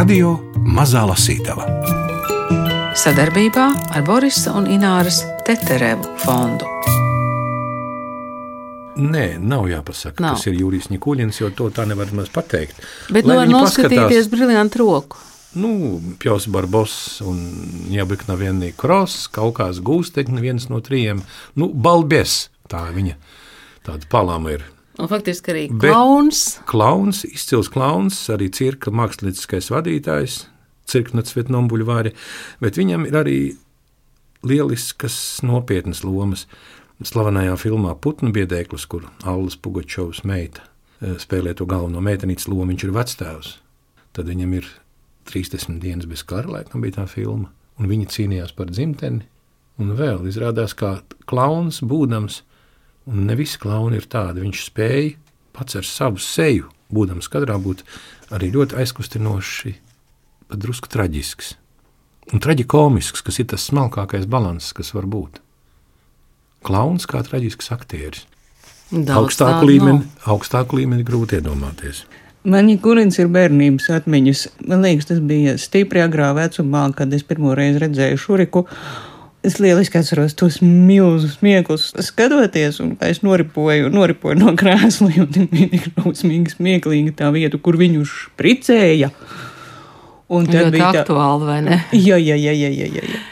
Radio Mazā Lasītava sadarbībā ar Borisa un Ināras Teterevu fondu. Nē, nav jāpasaka, Nav. kas ir Jurijs Nikuļins, jo to tā nevar maz pateikt. Bet nu var noskatīties briljantu roku. Nu, Pjos Barbos un Jābekna vienī kros, kaut kāds gūstekņi, viens no trījiem. Nu, Balbies, tā viņa tāda palāma ir. Un faktiski arī Bet- klauns. Klauns, izcils klauns, arī cirka mākslinieckais vadītājs, cirknats Vietnambuļvāri, bet viņam ir arī lieliskas nopietnas lomas. Slavenajā filmā Putnu biedēklis, kur Allas Pugačovs meita eh, spēlē to galveno meitenītes lomu, viņš ir vectēvs. Tad viņam ir 30 dienas bez kara, laikam bija tā filma, un viņi cīnījās par dzimteni. Un vēl izrādās, ka klauns būdams, un ne visi klauni ir tādi, viņš spēja pats ar savu seju, būdams kadrā, būt arī ļoti aizkustinoši, pat drusku traģisks. Un traģikomisks, kas ir tas smalkākais balanss, kas var būt. Klauns kā traģisks aktieris. Augstāku līmeni, augstāku līmeni grūti iedomāties. Man ir kurins ir bērnības atmiņas. Man liekas, tas bija stipri agrā vecumā, kad es pirmo reizi redzēju šuriku. Es lieliski atceros tos milzus smieklus, skatoties, un es noripoju, noripoju no krēsla, jo tā bija tik šausmīgi smieklīga tā vieta, kur viņu špricēja. Un tad Ļoti bija tā, aktuāli, vai ne? Jā, jā, jā, jā, jā, jā. jā.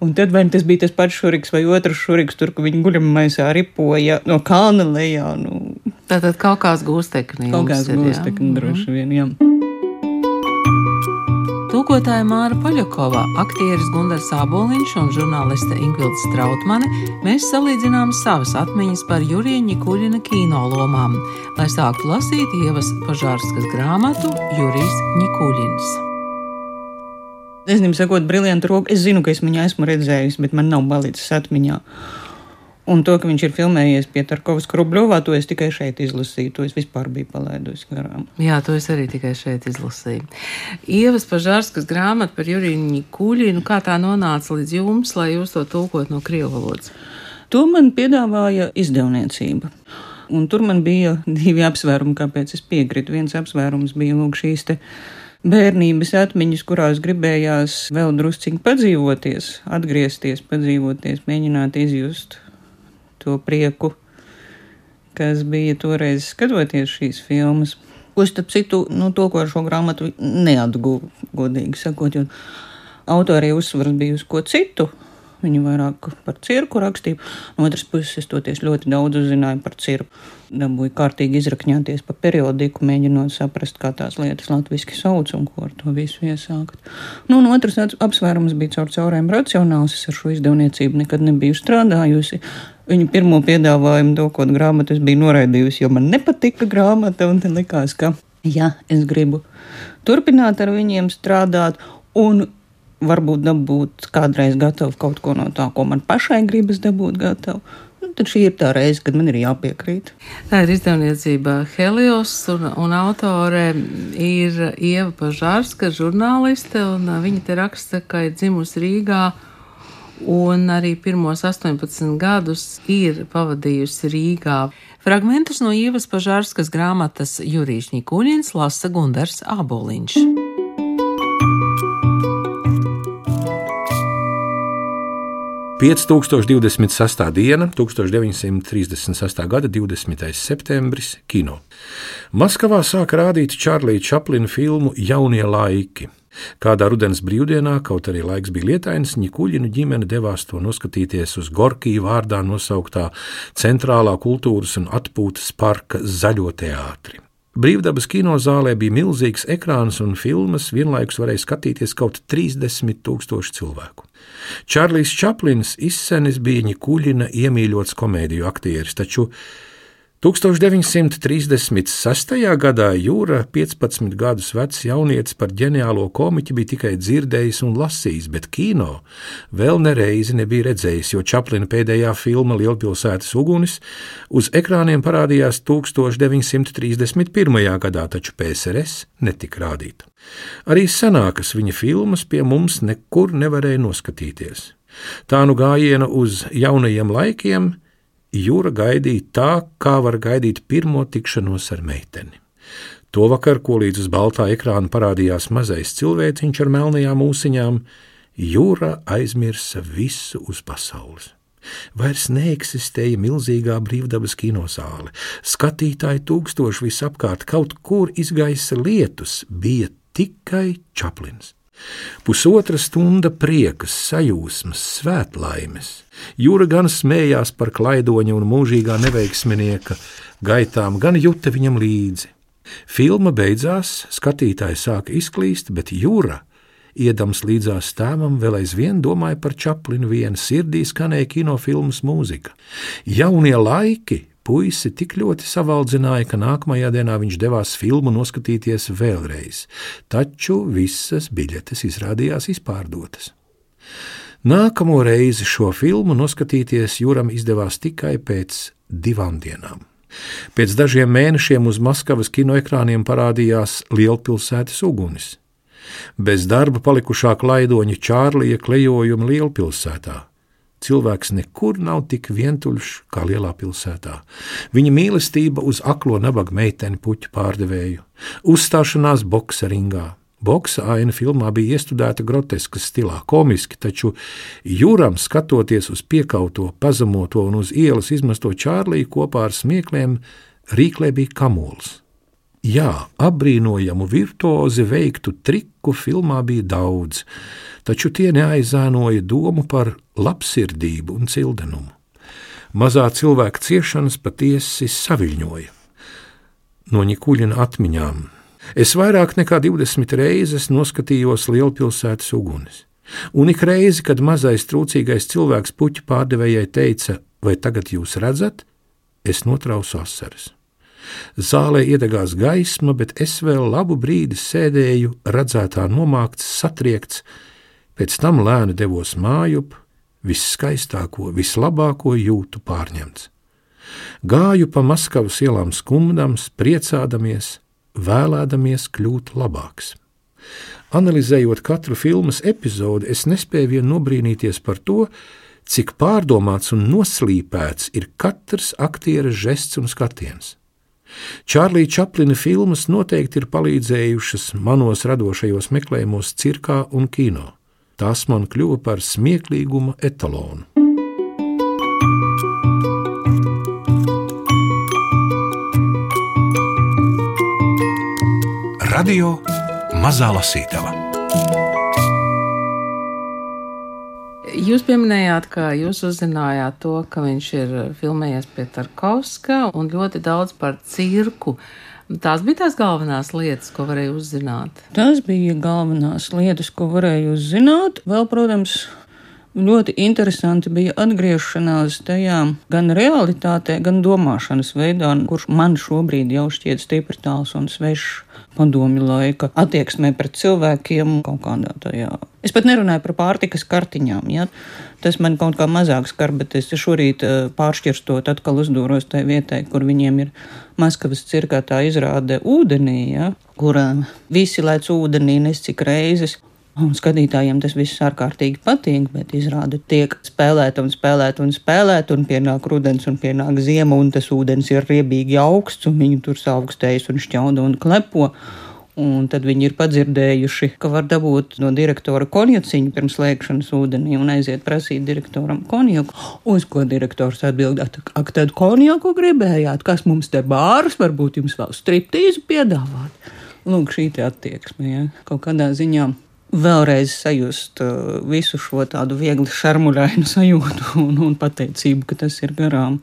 Un tad vai nu tas bija tas pats šuriks vai otrs šuriks, tur, kur viņi guļamaisā ripoja no kalna lejā. Nu, Tātad kaut kāds gūsteknis. kaut kāds gūstekni droši vien, jā. Tūkotāja Māra Paļakova, aktieris Gunārs Aboliņš un žurnāliste Ingvilda Strautmane mēs salīdzinām savas atmiņas par Jurija Kuļina kino lomām, lai sāktu lasīt Ievas Pažārskas grāmatu Jurijs Nikuļins. Es nezinu, sakot, roku. Es zinu, ka es viņu esmu redzējis, bet man nav palicis atmiņā. Un to, ka viņš ir filmējies pie Tarkovas Krubļovā, to es tikai šeit izlasīju. To es vispār biju palaidusi garām. Jā, to es arī tikai šeit izlasīju. Ievas Pažārskas grāmata par Juriju Kuļinu, kā tā nonāca līdz jums, lai jūs to tulkot no krievu valodas? To man piedāvāja izdevniecība. Un tur man bija divi apsvērumi, kāpēc es piekrītu. Viens apsvērums bija lūk šīs bērnības atmiņas, kurās gribējās vēl drusciņi padzīvoties, atgriezties, padzīvoties, mēģināt izjust to prieku, kas bija toreiz skatoties šīs filmas. Ko starp citu, nu, to, ko ar šo grāmatu neatguvu, godīgi sakot, jo autoriem uzsvars bija uz ko citu. Viņa vairāk par cirku rakstīja. No otras puses, es toties ļoti daudz uzzināju par cirku. Dabūju kārtīgi izrakņāties pa periodiku, mēģinot saprast, kā tās lietas latviešu sauc un ko ar to visu iesākt. Nu, un otrs apsvērums bija caur caurēm racionāls. Es ar šo izdevniecību nekad nebiju strādājusi. Viņu pirmo piedāvājumu dokot grāmatu es biju noraidījusi, jo man nepatika grāmata, un tad likās, ka jā, es gribu turpināt ar viņiem strādāt. Un varbūt dabūt kādreiz gatavu kaut ko no tā, ko man pašai gribas dabūt gatavu. Nu, tad šī ir tā reize, kad man ir jāpiekrīt. Tā ir izdevniecība Helios, un, un autore ir Ieva Pažārska, žurnāliste, ā, viņa te raksta, ka ir dzimusi Rīgā, un arī pirmos 18 gadus ir pavadījusi Rīgā. Fragmentus no Ievas Pažārskas grāmatas Jurīš Nikuļins lasa Gundars Aboliņš. 5026. diena, 1936. gada 20. septembris, kino. Maskavā sāk rādīt Čārlīda Čaplina filmu Jaunie laiki. Kādā rudens brīvdienā, kaut arī laiks bija lietains, Nikuļinu ģimene devās to noskatīties uz Gorkija vārdā nosauktā Centrālā kultūras un atpūtas parka zaļo teātri. Brīvdabas kinozālē bija milzīgs ekrāns, un filmas vienlaikus varēja skatīties kaut 30 tūkstoši cilvēku. Čārlis Čaplins izsenis bija Nikuļina iemīļots komēdiju aktieris, taču 1936. gadā Jūra, 15 gadus vecs jaunietis par ģeniālo komiķi, bija tikai dzirdējis un lasījis, bet kino vēl nereizi nebija redzējis, jo Čaplina pēdējā filma Lielpilsētas ugunis uz ekrāniem parādījās 1931. gadā, taču PSRS netika rādīta. Arī senākas viņa filmas pie mums nekur nevarēja noskatīties. Tā nu gājiena uz jaunajiem laikiem Jūra gaidīja tā, kā var gaidīt pirmo tikšanos ar meiteni. To vakar, ko līdz uz baltā ekrāna parādījās mazais cilvēciņš ar melnajām mūsiņām, jūra aizmirsa visu uz pasaules. Vairs neeksistēja milzīgā brīvdabas kinozāle. Skatītāji tūkstoši visapkārt kaut kur izgaisa lietus, bija tikai Čaplins. Pusotra stunda priekas, sajūsmas, svētlaimes. Jūra gan smējās par klaidoņa un mūžīgā neveiksminieka gaitām, gan juta viņam līdzi. Filma beidzās, skatītāji sāka izklīst, bet jūra, iedams līdzās tēvam, vēl aizvien domāja par Čaplinu, viena sirdī skanēja kinofilmas mūzika. Jaunie laiki Puisi tik ļoti savaldzināja, ka nākamajā dienā viņš devās filmu noskatīties vēlreiz, taču visas biļetes izrādījās izpārdotas. Nākamo reizi šo filmu noskatīties Juram izdevās tikai pēc divām dienām. Pēc dažiem mēnešiem uz Maskavas kinoekrāniem parādījās lielpilsētas uguns. Bez darba palikušā klaidoņa Čārlija klejojuma lielpilsētā Cilvēks nekur nav tik vientuļš kā lielā pilsētā. Viņa mīlestība uz aklo nabaga meiteni puķu pārdevēju, uzstāšanās bokseringā. Boksa aina filmā bija iestudēta groteskas stilā, komiski, taču jūram skatoties uz piekauto, pazemoto un uz ielas izmesto Čārliju kopā ar smiekliem, rīklē bija kamols. Jā, apbrīnojamu virtuozi veiktu triku filmā bija daudz, taču tie neaizēnoja domu par labsirdību un cildenumu. Mazā cilvēka ciešanas patiesi saviņoja. No Nikuļina atmiņām es vairāk nekā 20 reizes noskatījos lielpilsētas uguns. Un ik reizi, kad mazais trūcīgais cilvēks puķu pārdevējai teica, vai tagad jūs redzat, es notrausu asaras. Zālē iedegās gaisma, bet es vēl labu brīdi sēdēju, redzētā nomākts, satriekts, Pēc tam lēni devos mājup, viskaistāko, vislabāko jūtu pārņemts. Gāju pa Maskavas ielām skumdams, priecādamies, vēlēdamies kļūt labāks. Analizējot katru filmas epizodi, es nespēju vien nobrīnīties par to, cik pārdomāts un noslīpēts ir katrs aktieru žests un skatiens. Čārlīda Čaplina filmas noteikti ir palīdzējušas manos radošajos meklējumos, cirkā un kino. Tās man kļuva par smieklīguma etalonu. Radio Mazā Lasītava. Jūs pieminējāt, ka jūs uzzinājāt to, ka viņš ir filmējies pie Tarkovska un ļoti daudz par cirku. Tās bija tās galvenās lietas, ko varēja uzzināt. Tās bija galvenās lietas, ko varēja uzzināt. Vēl, protams, ļoti interesanti bija atgriešanās tajā gan realitātē, gan domāšanas veidā, kurš man šobrīd jau šķiet stipri tāls un svešs padomju laika attieksmē pret cilvēkiem kaut kādā tajā. Es pat nerunāju par pārtikas kartiņām. Ja? Tas man kaut kā mazāk skar, bet es šorīt eh, pāršķirstot atkal uzdūros tajā vietai, kur viņiem ir Maskavas cirkā tā izrāde ūdenī, ja? kur visi lēc ūdenī nes cik reizes. Un skatītājiem tas viss ārkārtīgi patīk, bet izrāda tiek spēlēta un spēlēta un spēlēta, un pienāk rudens un pienāk ziema, un tas ūdens ir riebīgi augsts, un viņi tur augstējas un šķauda un klepo. Un tad viņi ir padzirdējuši, ka var dabūt no direktora konjaciņu pirms lēkšanas ūdenī un aiziet prasīt direktoram konjaku. Uz ko direktors atbild, ak, tad konjaku gribējāt, kas mums te bārs, varbūt jums vēl striptīzu piedāvāt. Lūk, šī attieksme, ja, kaut kādā ziņā vēlreiz sajust uh, visu šo tādu viegli šarmuļainu sajūtu un, un pateicību, ka tas ir garām.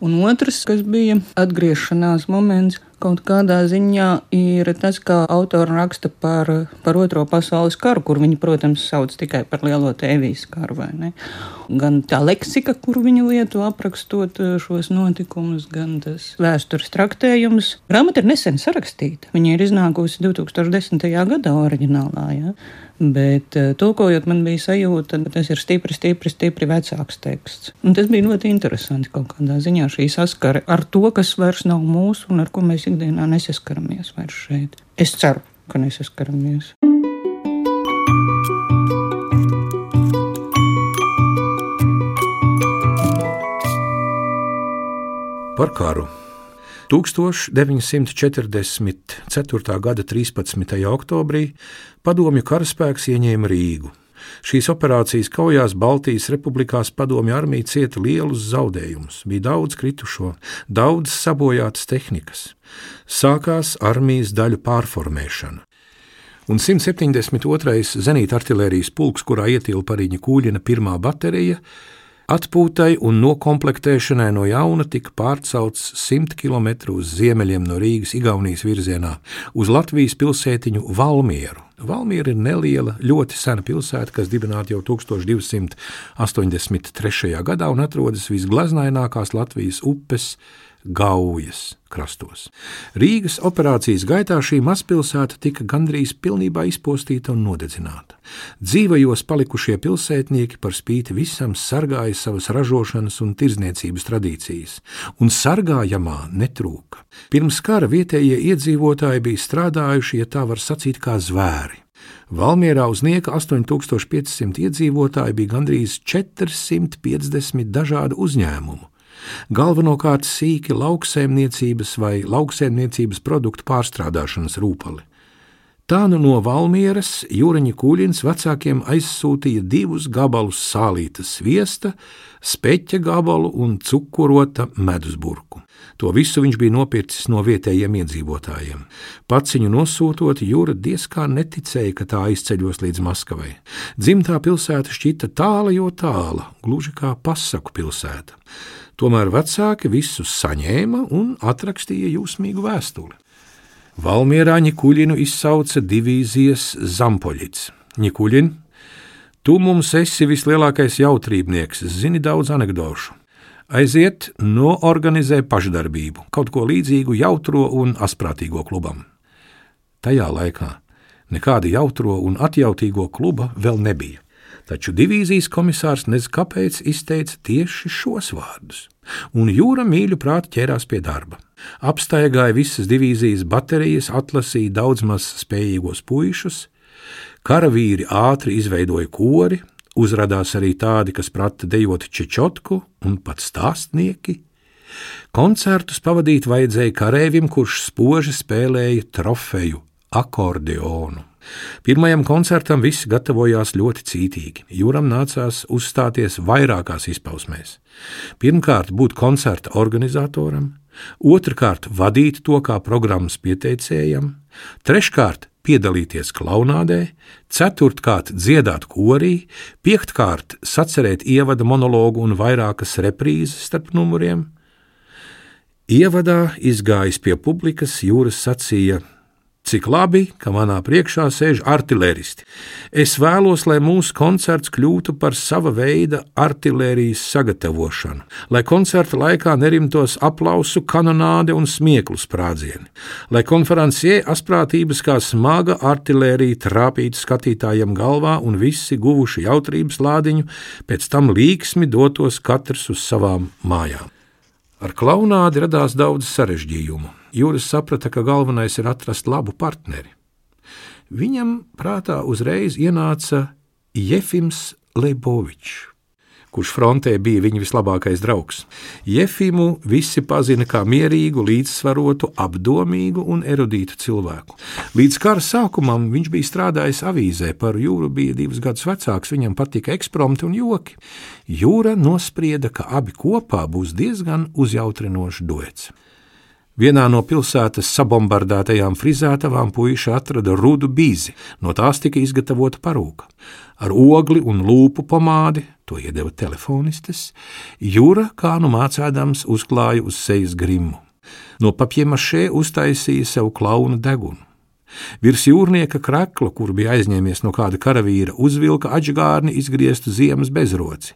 Un otrs, kas bija atgriešanās moments, kaut kādā ziņā ir tas, kā autori raksta par, par Otro pasaules karu, kur viņi, protams, sauc tikai par lielo tēvijas karu. Gan tā leksika, kur viņi lieto aprakstot šos notikumus, gan tas vēstures traktējums. Grāmata ir nesen sarakstīta. Viņa ir iznākusi 2010. gadā oriģinālā. Ja? Bet eh, tulkojot, man bija sajūta, ka tas ir stipri, stipri, stipri vecāks teksts. Un tas bija ļoti interesanti kaut kādā ziņā šī saskare ar to, kas vairs nav mūsu un ar ko mēs ikdienā nesaskaramies vairs šeit. Es ceru, ka nesaskaramies. Par karu. 1944. gada 13. oktobrī padomju karaspēks ieņēma Rīgu. Šīs operācijas kaujās Baltijas republikās padomju armija cieta lielus zaudējumus, bija daudz kritušo, daudz sabojātas tehnikas. Sākās armijas daļu pārformēšana. Un 172. zenīta artērijas pulks, kurā ietilpa arī Kūļina pirmā baterija, Atpūtai un noklāpšanai no jauna tika pārcelts 100 km uz ziemeļiem no Rīgas, Igaunijas virzienā, uz Latvijas pilsētiņu Valmieru. Valmiera ir neliela, ļoti sena pilsēta, kas dibināta jau 1283. gadā un atrodas visgleznainākās Latvijas upes Gaujas krastos. Rīgas operācijas gaitā šī mazpilsēta tika gandrīz pilnībā izpostīta un nodedzināta. Dzīvajos palikušie pilsētnieki par spīti visam sargāja savas ražošanas un tirzniecības tradīcijas, un sargājamā netrūka. Pirms kara vietējie iedzīvotāji bija strādājuši, ja tā var sacīt, kā zvēri. Valmierā uz nieka 8500 iedzīvotāji bija gandrīz 450 dažādu uzņēmumu galvenokārt sīki lauksaimniecības vai lauksaimniecības produktu pārstrādāšanas rūpali. Tā nu no Valmieras Jūraņa Kūļins vecākiem aizsūtīja divus gabalus sālītas sviesta, speķa gabalu un cukurota medus burku. To visu viņš bija nopircis no vietējiem iedzīvotājiem. Pats viņu nosūtot, Jūra diezkā neticēja, ka tā aizceļos līdz Maskavai. Dzimtā pilsēta šķita tāla, jo tāla, gluži kā pasaku pilsēta. Tomēr vecāki visus saņēma un atrakstīja jūsmīgu vēstuli. Valmierā Ņikuļinu izsauca divīzijas Zampoļits. Ņikuļin, tu mums esi vislielākais jautrībnieks, zini daudz anekdošu. Aiziet, noorganizē pašdarbību, kaut ko līdzīgu jautro un asprātīgo klubam. Tajā laikā nekāda jautro un atjautīgo kluba vēl nebija taču divīzijas komisārs nezinu kāpēc izteica tieši šos vārdus, un jūra mīļu prāti ķērās pie darba. Apstaigāja visas divīzijas baterijas, atlasīja daudz maz spējīgos puišus, karavīri ātri izveidoja kori, uzrādījās arī tādi, kas prata dejot čečotku un pat stāstnieki. Koncertus pavadīt vajadzēja karavīrim, kurš spoži spēlēja trofeju akordeonu. Pirmajam koncertam visi gatavojās ļoti cītīgi. Jūram nācās uzstāties vairākās izpausmēs. Pirmkārt, būt koncerta organizatoram, otrkārt, vadīt to kā programmas pieteicējam, treškārt, piedalīties klaunādē, ceturtkārt, dziedāt korī, piektkārt, sacerēt ievada monologu un vairākas reprīzes starp numuriem. Ievadā izgājis pie publikas, jūras sacīja: Cik labi, ka manā priekšā sēž artilēristi. Es vēlos, lai mūsu koncerts kļūtu par sava veida artilērijas sagatavošanu, lai koncerta laikā nerimtos aplausu, kanonāde un smieklu sprādzieni, lai konferencijē asprātības kā smaga artilērija trāpītu skatītājiem galvā un visi guvuši jautrības lādiņu, pēc tam līksmi dotos katrs uz savām mājām. Ar klaunādi radās daudz sarežģījumu. Jūras saprata, ka galvenais ir atrast labu partneri. Viņam prātā uzreiz ienāca Jefims Leibovičs kurš frontē bija viņa vislabākais draugs. Jefimu visi pazina kā mierīgu, līdzsvarotu, apdomīgu un erudītu cilvēku. Līdz kara sākumam viņš bija strādājis avīzē, par jūru bija divus gadus vecāks, viņam patika ekspromti un joki. Jūra nosprieda, ka abi kopā būs diezgan uzjautrinošs duets. Vienā no pilsētas sabombardētajām frizētavām puiši atrada rudu bīzi, no tās tika izgatavota parūka. Ar ogli un lūpu pomādi, to iedeva telefonistes, Jūra, kā nu mācādams, uzklāja uz sejas grimu. No papiemašē uztaisīja sev klauna degunu. Virs jūrnieka krekla, kur bija aizņēmies no kāda karavīra, uzvilka atžgārni izgrieztu ziemas bezroci.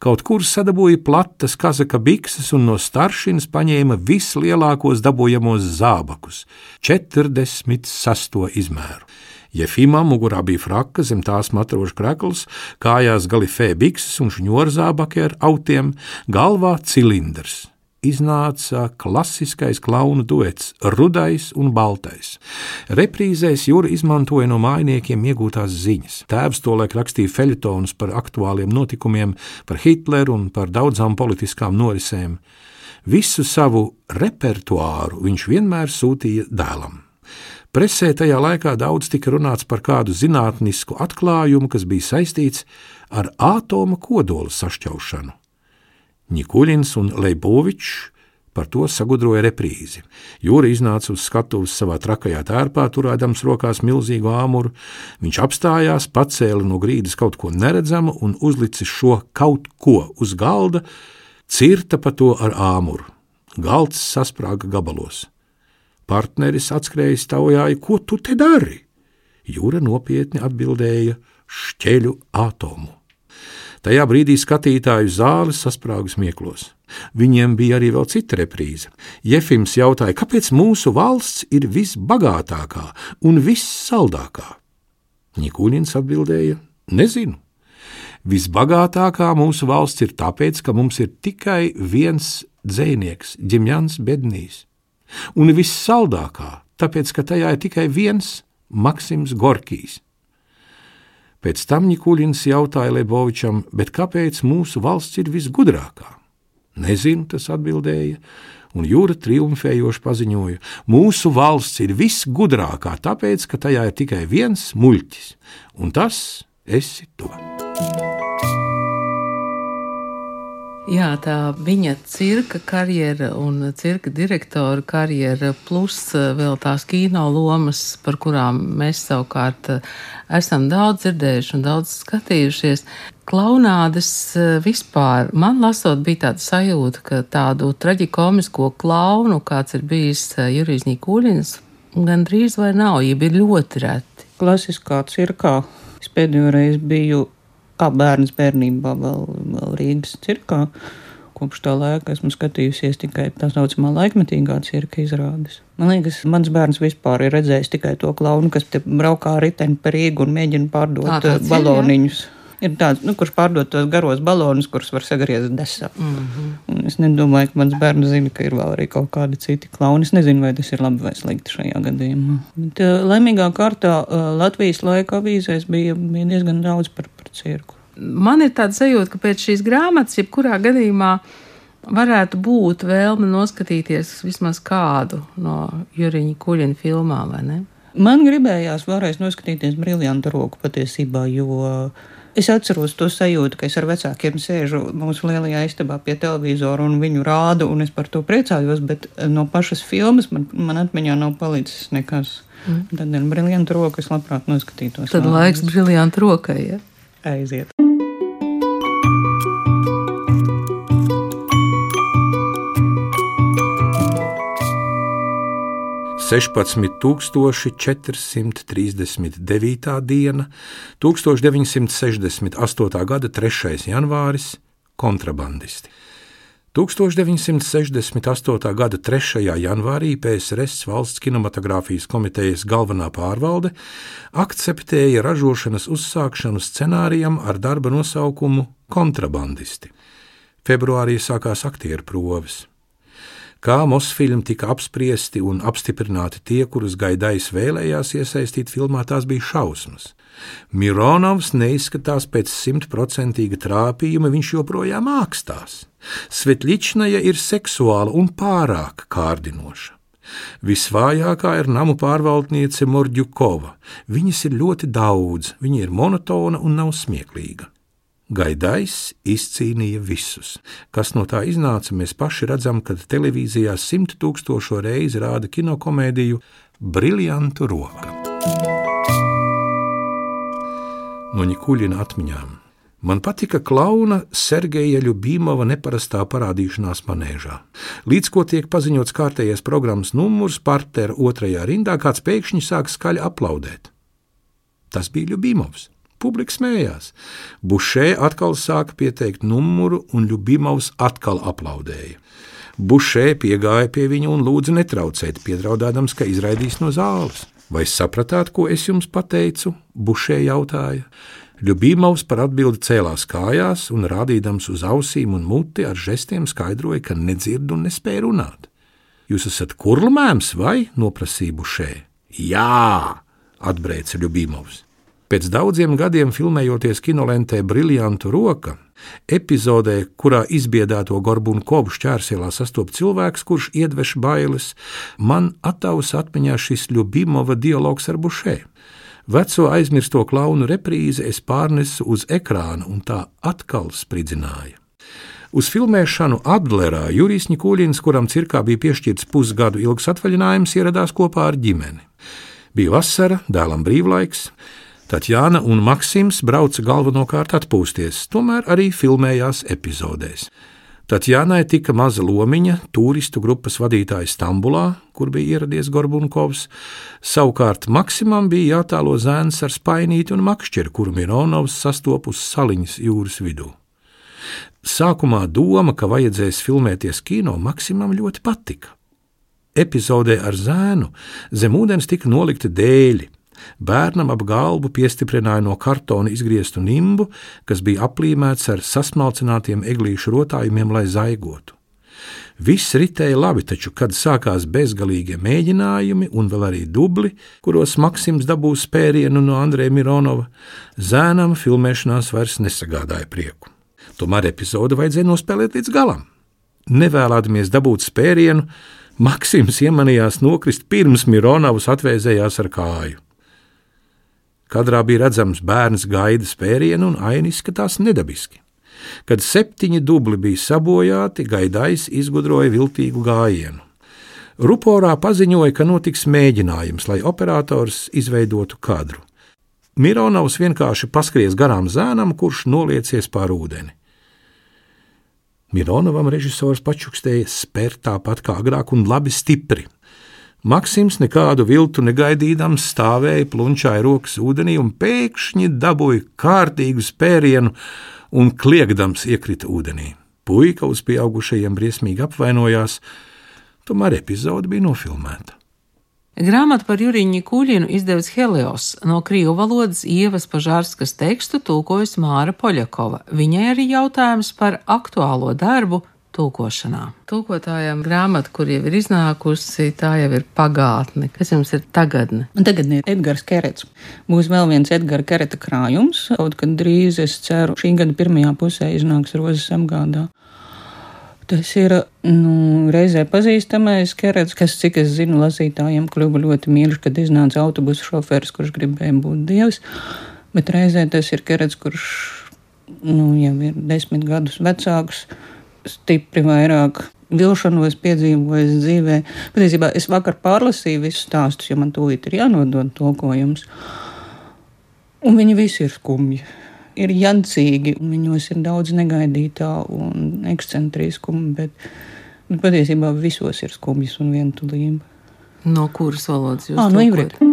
Kaut kur sadabūja platas kazaka bikses un no staršinas paņēma vislielākos dabūjamos zābakus - 46. izmēru. Jefimā mugurā bija fraka, zem tās matroša krekls, kājās galifē bikses un šņurzābaki ar autiem, galvā cilindrs. Iznāca klasiskais klaunu duets Rudais un Baltais. Reprīzēs Jūra izmantoja no mājiniekiem iegūtās ziņas. Tēvs tolaik rakstīja feļetonus par aktuāliem notikumiem, par Hitleru un par daudzām politiskām norisēm. Visu savu repertuāru viņš vienmēr sūtīja dēlam. Presē tajā laikā daudz tika runāts par kādu zinātnisku atklājumu, kas bija saistīts ar ātoma kodola sašķelšanu. Nikuļins un Leibovičs par to sagudroja reprīzi. Jūra iznāca uz skatuves savā trakajā tērpā, turēdams rokās milzīgu āmuru. Viņš apstājās, pacēla no grīdas kaut ko neredzamu un uzlicis šo kaut ko uz galda, cirta pa to ar āmuru. Galds sasprāga gabalos. Partneris atskrējis taujāja, ko tu te dari? Jūra nopietni atbildēja: šķeļu atomu. Tajā brīdī skatītāju zāles sasprāga smieklos. Viņiem bija arī vēl cita reprīze. Jefims jautāja, kāpēc mūsu valsts ir visbagātākā un vissaldākā? Nikuļins atbildēja: Nezinu. Visbagātākā mūsu valsts ir tāpēc, ka mums ir tikai viens dzēnieks, Ģimjans Bednīs, un vissaldākā, tāpēc, ka tajā ir tikai viens Maksims Gorkijs. Pēc tam Nikuļins jautāja Lebovičam, bet kāpēc mūsu valsts ir visgudrākā? Nezinu, tas atbildēja, un jūra triumfējoši paziņoja: Mūsu valsts ir visgudrākā, tāpēc, ka tajā ir tikai viens muļķis, un tas esi tu. Jā, tā viņa cirka karjera un cirka direktora karjera, plus eh, vēl tās kino lomas, par kurām mēs savukārt eh, esam daudz dzirdējuši un daudz skatījušies. Klaunādes eh, vispār, man lasot, bija tāda sajūta, ka tādu traģikomisko klaunu, kāds ir bijis Jurijs Nīkuļins, gandrīz vai nav, ja bija ļoti reti. Klasiskā cirkā es pēdējo reizi biju kā bērns bērnībā vēl Rīgas cirkā. Kopš tā laika esmu skatījusies tikai tā saucamā laikmetīgā cirka izrādes. Man liekas, mans bērns vispār ir redzējis tikai to klaunu, kas te braukā riteni par Rīgu un mēģina pārdot tā, eh, baloniņus. Ir, ja? ir tāds, nu, kurš pārdod tos garos balonus, kurus var sagriezt desā. Mm -hmm. Un es nedomāju, ka mans bērns zina, ka ir vēl arī kaut kādi citi klauni. Es nezinu, vai tas ir labi vai slikti šajā gadījumā. Bet, uh, laimīgā kārtā uh, Latvijas laika avīzēs bija, bija diezgan daudz par, par cirku. Man ir tāds sajūta, ka pēc šīs grāmatas, jebkurā gadījumā, varētu būt vēlme noskatīties vismaz kādu no Juriņa Kuļina filmām, vai ne? Man gribējās vēlreiz noskatīties briljantu roku patiesībā, jo Es atceros to sajūtu, ka es ar vecākiem sēžu mūsu lielajā istabā pie televizora un viņu rādu, un es par to priecājos, bet no pašas filmas man, man atmiņā nav palicis nekas. Mm. Tad ir briljantu roka, es labprāt noskatītos. Tad laiks briljantu rokai, ja? Aiziet. 16,439. diena, 1968. gada 3. janvāris - kontrabandisti. 1968. gada 3. janvārī PSRS valsts kinematogrāfijas komitejas galvenā pārvalde akceptēja ražošanas uzsākšanu scenārijam ar darba nosaukumu Kontrabandisti. Februārī sākās aktieru proves. Kā Mosfilm tika apspriesti un apstiprināti tie, kurus gaidājis vēlējās iesaistīt filmā, tās bija šausmas. Mironovs neizskatās pēc simtprocentīga trāpījuma, viņš joprojām ākstās. Svetličnaja ir seksuāla un pārāk kārdinoša. Visvājākā ir namu pārvaldniece Morģukova. Viņas ir ļoti daudz, viņa ir monotona un nav smieklīga. Gaidais izcīnīja visus. Kas no tā iznāca, mēs paši redzam, kad televīzijā simt tūkstošo reizi rāda kinokomēdiju Briljantu roka. No Nikuļina atmiņām. Man patika klauna Sergeja Ljubīmova neparastā parādīšanās manēžā. Līdz ko tiek paziņots kārtējais programmas numurs, partera otrajā rindā, kāds pēkšņi sāk skaļi aplaudēt. Tas bija Ljubīmovs. Publika smējās. Bušē atkal sāka pieteikt numuru, un Ļubimovs atkal aplaudēja. Bušē piegāja pie viņa un lūdza netraucēt, piedraudādams, ka izraidīs no zāles. Vai sapratāt, ko es jums pateicu? Bušē jautāja. Ļubīmovs par atbildi cēlās kājās un rādīdams uz ausīm un muti ar žestiem skaidroja, ka nedzird un nespēja runāt. Jūs esat kurlmēms vai noprasībušē? Jā, atbrēca Ļubīmovs. Pēc daudziem gadiem filmējoties kinolentē Briljantu roka, epizodē, kurā izbiedēto Gorbunu kobu šķērsielā sastopas cilvēks, kurš iedvež bailes, man attausa atmiņā šis Ļubimova dialogs ar Bušē. Veco aizmirsto klaunu reprīzi es pārnesu uz ekrāna, un tā atkal spridzināja. Uz filmēšanu Adlerā Jurijs Nikuļins, kuram cirkā bija piešķirts pusgadu ilgs atvaļinājums, ieradās kopā ar ģimeni. Bija vasara, dēlam brīvlaiks, Tatjana un Maksims brauca galvenokārt atpūsties, tomēr arī filmējās epizodēs. Tatjanai tika maza lomiņa, turistu grupas vadītāja Stambulā, kur bija ieradies Gorbunkovs. Savukārt Maksimam bija jātālo zēns ar spainīti un makšķeri, kuru Mironovs sastopa uz saliņas jūras vidū. Sākumā doma, ka vajadzēs filmēties kino, Maksimam ļoti patika. Epizodē ar zēnu zem ūdens tika nolikti dēļi, Bērnam ap galvu piestiprināja no kartona izgrieztu nimbu, kas bija aplīmēts ar sasmalcinātiem eglīšu rotājumiem, lai zaigotu. Viss ritēja labi, taču, kad sākās bezgalīgie mēģinājumi un vēl arī dubli, kuros Maksims dabūja spērienu no Andreja Mironova, zēnam filmēšanās vairs nesagādāja prieku. Tomēr epizode vajadzēja nospēlēt līdz galam. Nevēlēdamies dabūt spērienu, Maksims iemanījās nokrist pirms Mironovs atvēzējās ar kāju. Kadrā bija redzams bērns gaida spērienu un aina izskatās nedabiski. Kad septiņi dubli bija sabojāti, gaidājs izgudroja viltīgu gājienu. Ruporā paziņoja, ka notiks mēģinājums, lai operators izveidotu kadru. Mironovs vienkārši paskries garām zēnam, kurš noliecies pār ūdeni. Mironovam režisors pačukstēja spērt tāpat kā agrāk un labi stipri. Maksims nekādu viltu negaidīdams stāvēja, plunčāja rokas ūdenī un pēkšņi dabūja kārtīgu spērienu un kliegdams iekrita ūdenī. Puika uz pieaugušajiem briesmīgi apvainojās, tomēr epizode bija nofilmēta. Grāmatu par Juriņu Kuļinu izdevis Helios, no krievu valodas Ievas Pažārskas tekstu tulkojas Māra Poļakova. Viņai arī jautājums par aktuālo darbu tulkošanā. Tulkotājiem grāmata, kur jau ir iznākusi, tā jau ir pagātne. Kas jums ir tagadne? Man tagadne ir Edgars Kerets. Būs vēl viens Edgara Kereta krājums. Kaut kad drīz, es ceru, šī gada pirmajā pusē iznāks Rozes apgādā. Tas ir nu, reizē pazīstamais kerets, kas, cik es zinu, lasītājiem kļuva ļoti mīļš, kad iznāca autobusu šoferis, kurš gribēja būt dievs. Bet reizē tas ir kerets, kurš nu, jau ir desmit gadus vecāks stipri vairāk vilšanos piedzīvojis dzīvē. Patiesībā es vakar pārlasīju visus stāstus, jo man tūlīt ir jānodod tulkojums. Un viņi visi ir skumji. Ir jancīgi, un viņos ir daudz negaidītā un ekscentriskuma, bet, bet patiesībā visos ir skumjas un vientulība. No kuras valodas jūs? Ah, no ivritu.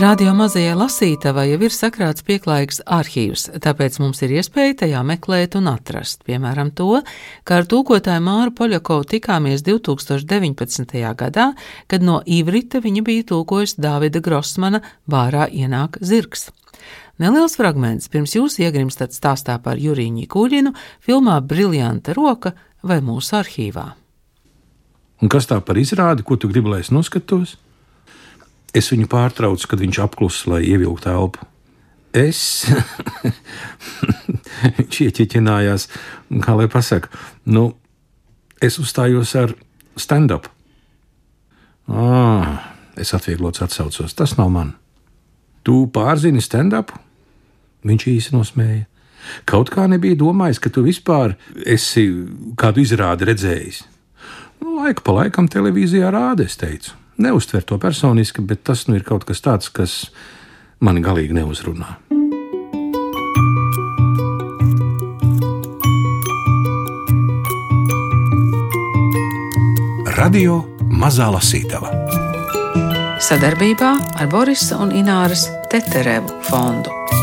Radio mazajai lasītavai jau ir sakrāts pieklājīgs arhīvs, tāpēc mums ir iespēja tajā meklēt un atrast, piemēram, to, kā ar tūkotāju Māru Poļakovu tikāmies 2019. gadā, kad no Ivrita viņa bija tūkojusi Dāvida Grossmana Vārā ienāk zirgs. Neliels fragments pirms jūs iegrimstat stāstā par Jurīņu Kuļinu filmā Briljanta roka vai mūsu arhīvā. Un kas tā par izrādi, ko tu gribi, lai es noskatos? Es viņu pārtraucu, kad viņš apklusa, lai ievilktu elpu. Es. viņš ieķiķinājās, kā lai pasakā, nu, es uzstājos ar stand-up. Ah, es atvieglots atsaucos, tas nav man. Tu pārzini stand-up? Viņš īsi nosmēja. Kaut kā nebija domājis, ka tu vispār esi kādu izrādi redzējis. Nu, laika pa laikam televīzijā rāda, es teicu neuztver to personiski, bet tas nu ir kaut kas tāds, kas mani galīgi neuzrunā. Radio Mazā Lasītava Sadarbībā ar Borisa un Ināras Teterevu fondu.